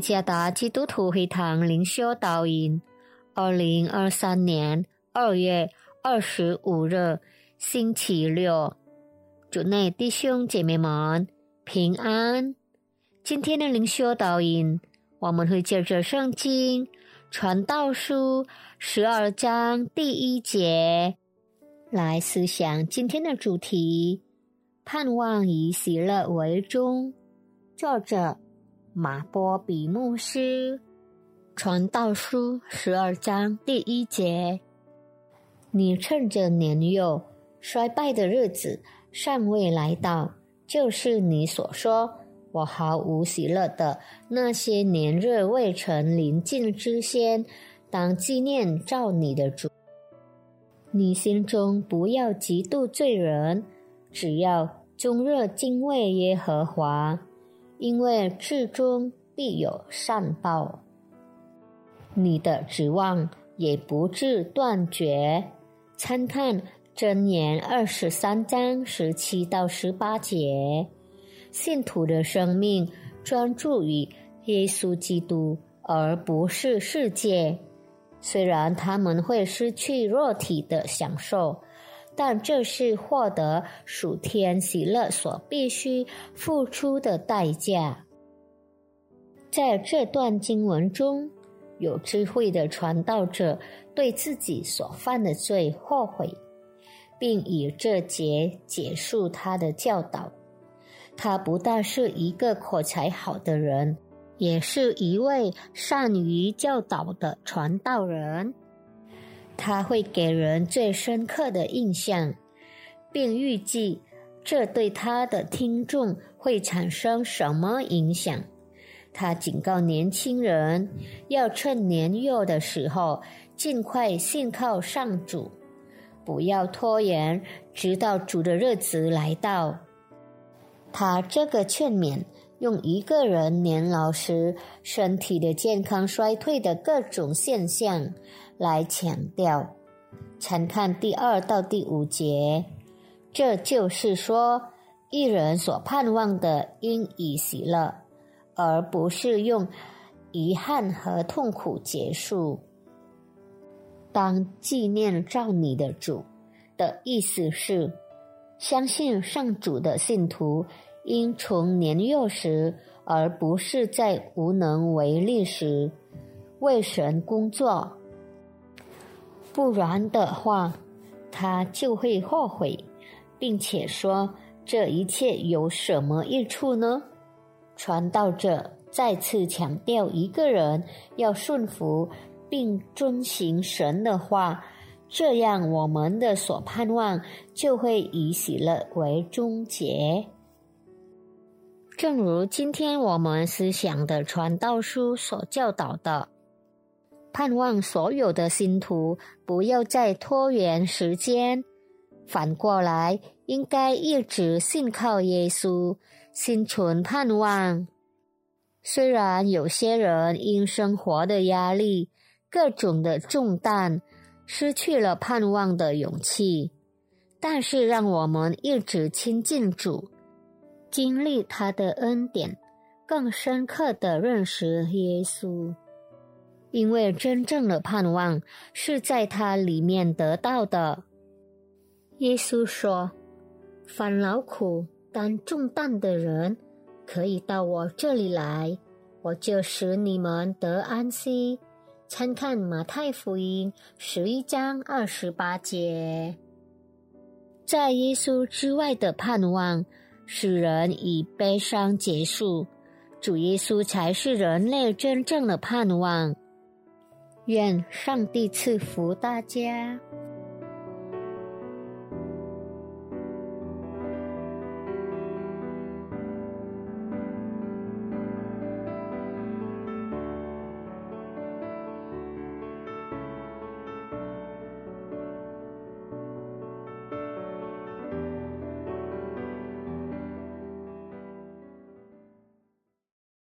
加达基督徒会堂灵修导引，二零二三年二月二十五日，星期六，主内弟兄姐妹们平安。今天的灵修导引，我们会借着圣经传道书十二章第一节来思想今天的主题：盼望以喜乐为终。作者。马波比牧师传道书十二章第一节：你趁着年幼衰败的日子尚未来到，就是你所说我毫无喜乐的那些年日未曾临近之先，当纪念照你的主。你心中不要嫉妒罪人，只要终日敬畏耶和华。因为至终必有善报，你的指望也不致断绝。参看箴言二十三章十七到十八节，信徒的生命专注于耶稣基督，而不是世界。虽然他们会失去肉体的享受。但这是获得属天喜乐所必须付出的代价。在这段经文中，有智慧的传道者对自己所犯的罪后悔，并以这节结束他的教导。他不但是一个口才好的人，也是一位善于教导的传道人。他会给人最深刻的印象，并预计这对他的听众会产生什么影响。他警告年轻人要趁年幼的时候尽快信靠上主，不要拖延，直到主的日子来到。他这个劝勉用一个人年老时身体的健康衰退的各种现象。来强调，参看第二到第五节，这就是说，一人所盼望的应已喜乐，而不是用遗憾和痛苦结束。当纪念照你的主的意思是，相信上主的信徒应从年幼时，而不是在无能为力时，为神工作。不然的话，他就会后悔，并且说这一切有什么益处呢？传道者再次强调，一个人要顺服并遵行神的话，这样我们的所盼望就会以喜乐为终结。正如今天我们思想的传道书所教导的。盼望所有的信徒不要再拖延时间，反过来应该一直信靠耶稣，心存盼望。虽然有些人因生活的压力、各种的重担，失去了盼望的勇气，但是让我们一直亲近主，经历他的恩典，更深刻的认识耶稣。因为真正的盼望是在他里面得到的。耶稣说：“烦劳苦担重担的人，可以到我这里来，我就使你们得安息。”参看马太福音十一章二十八节。在耶稣之外的盼望，使人以悲伤结束。主耶稣才是人类真正的盼望。愿上帝赐福大家。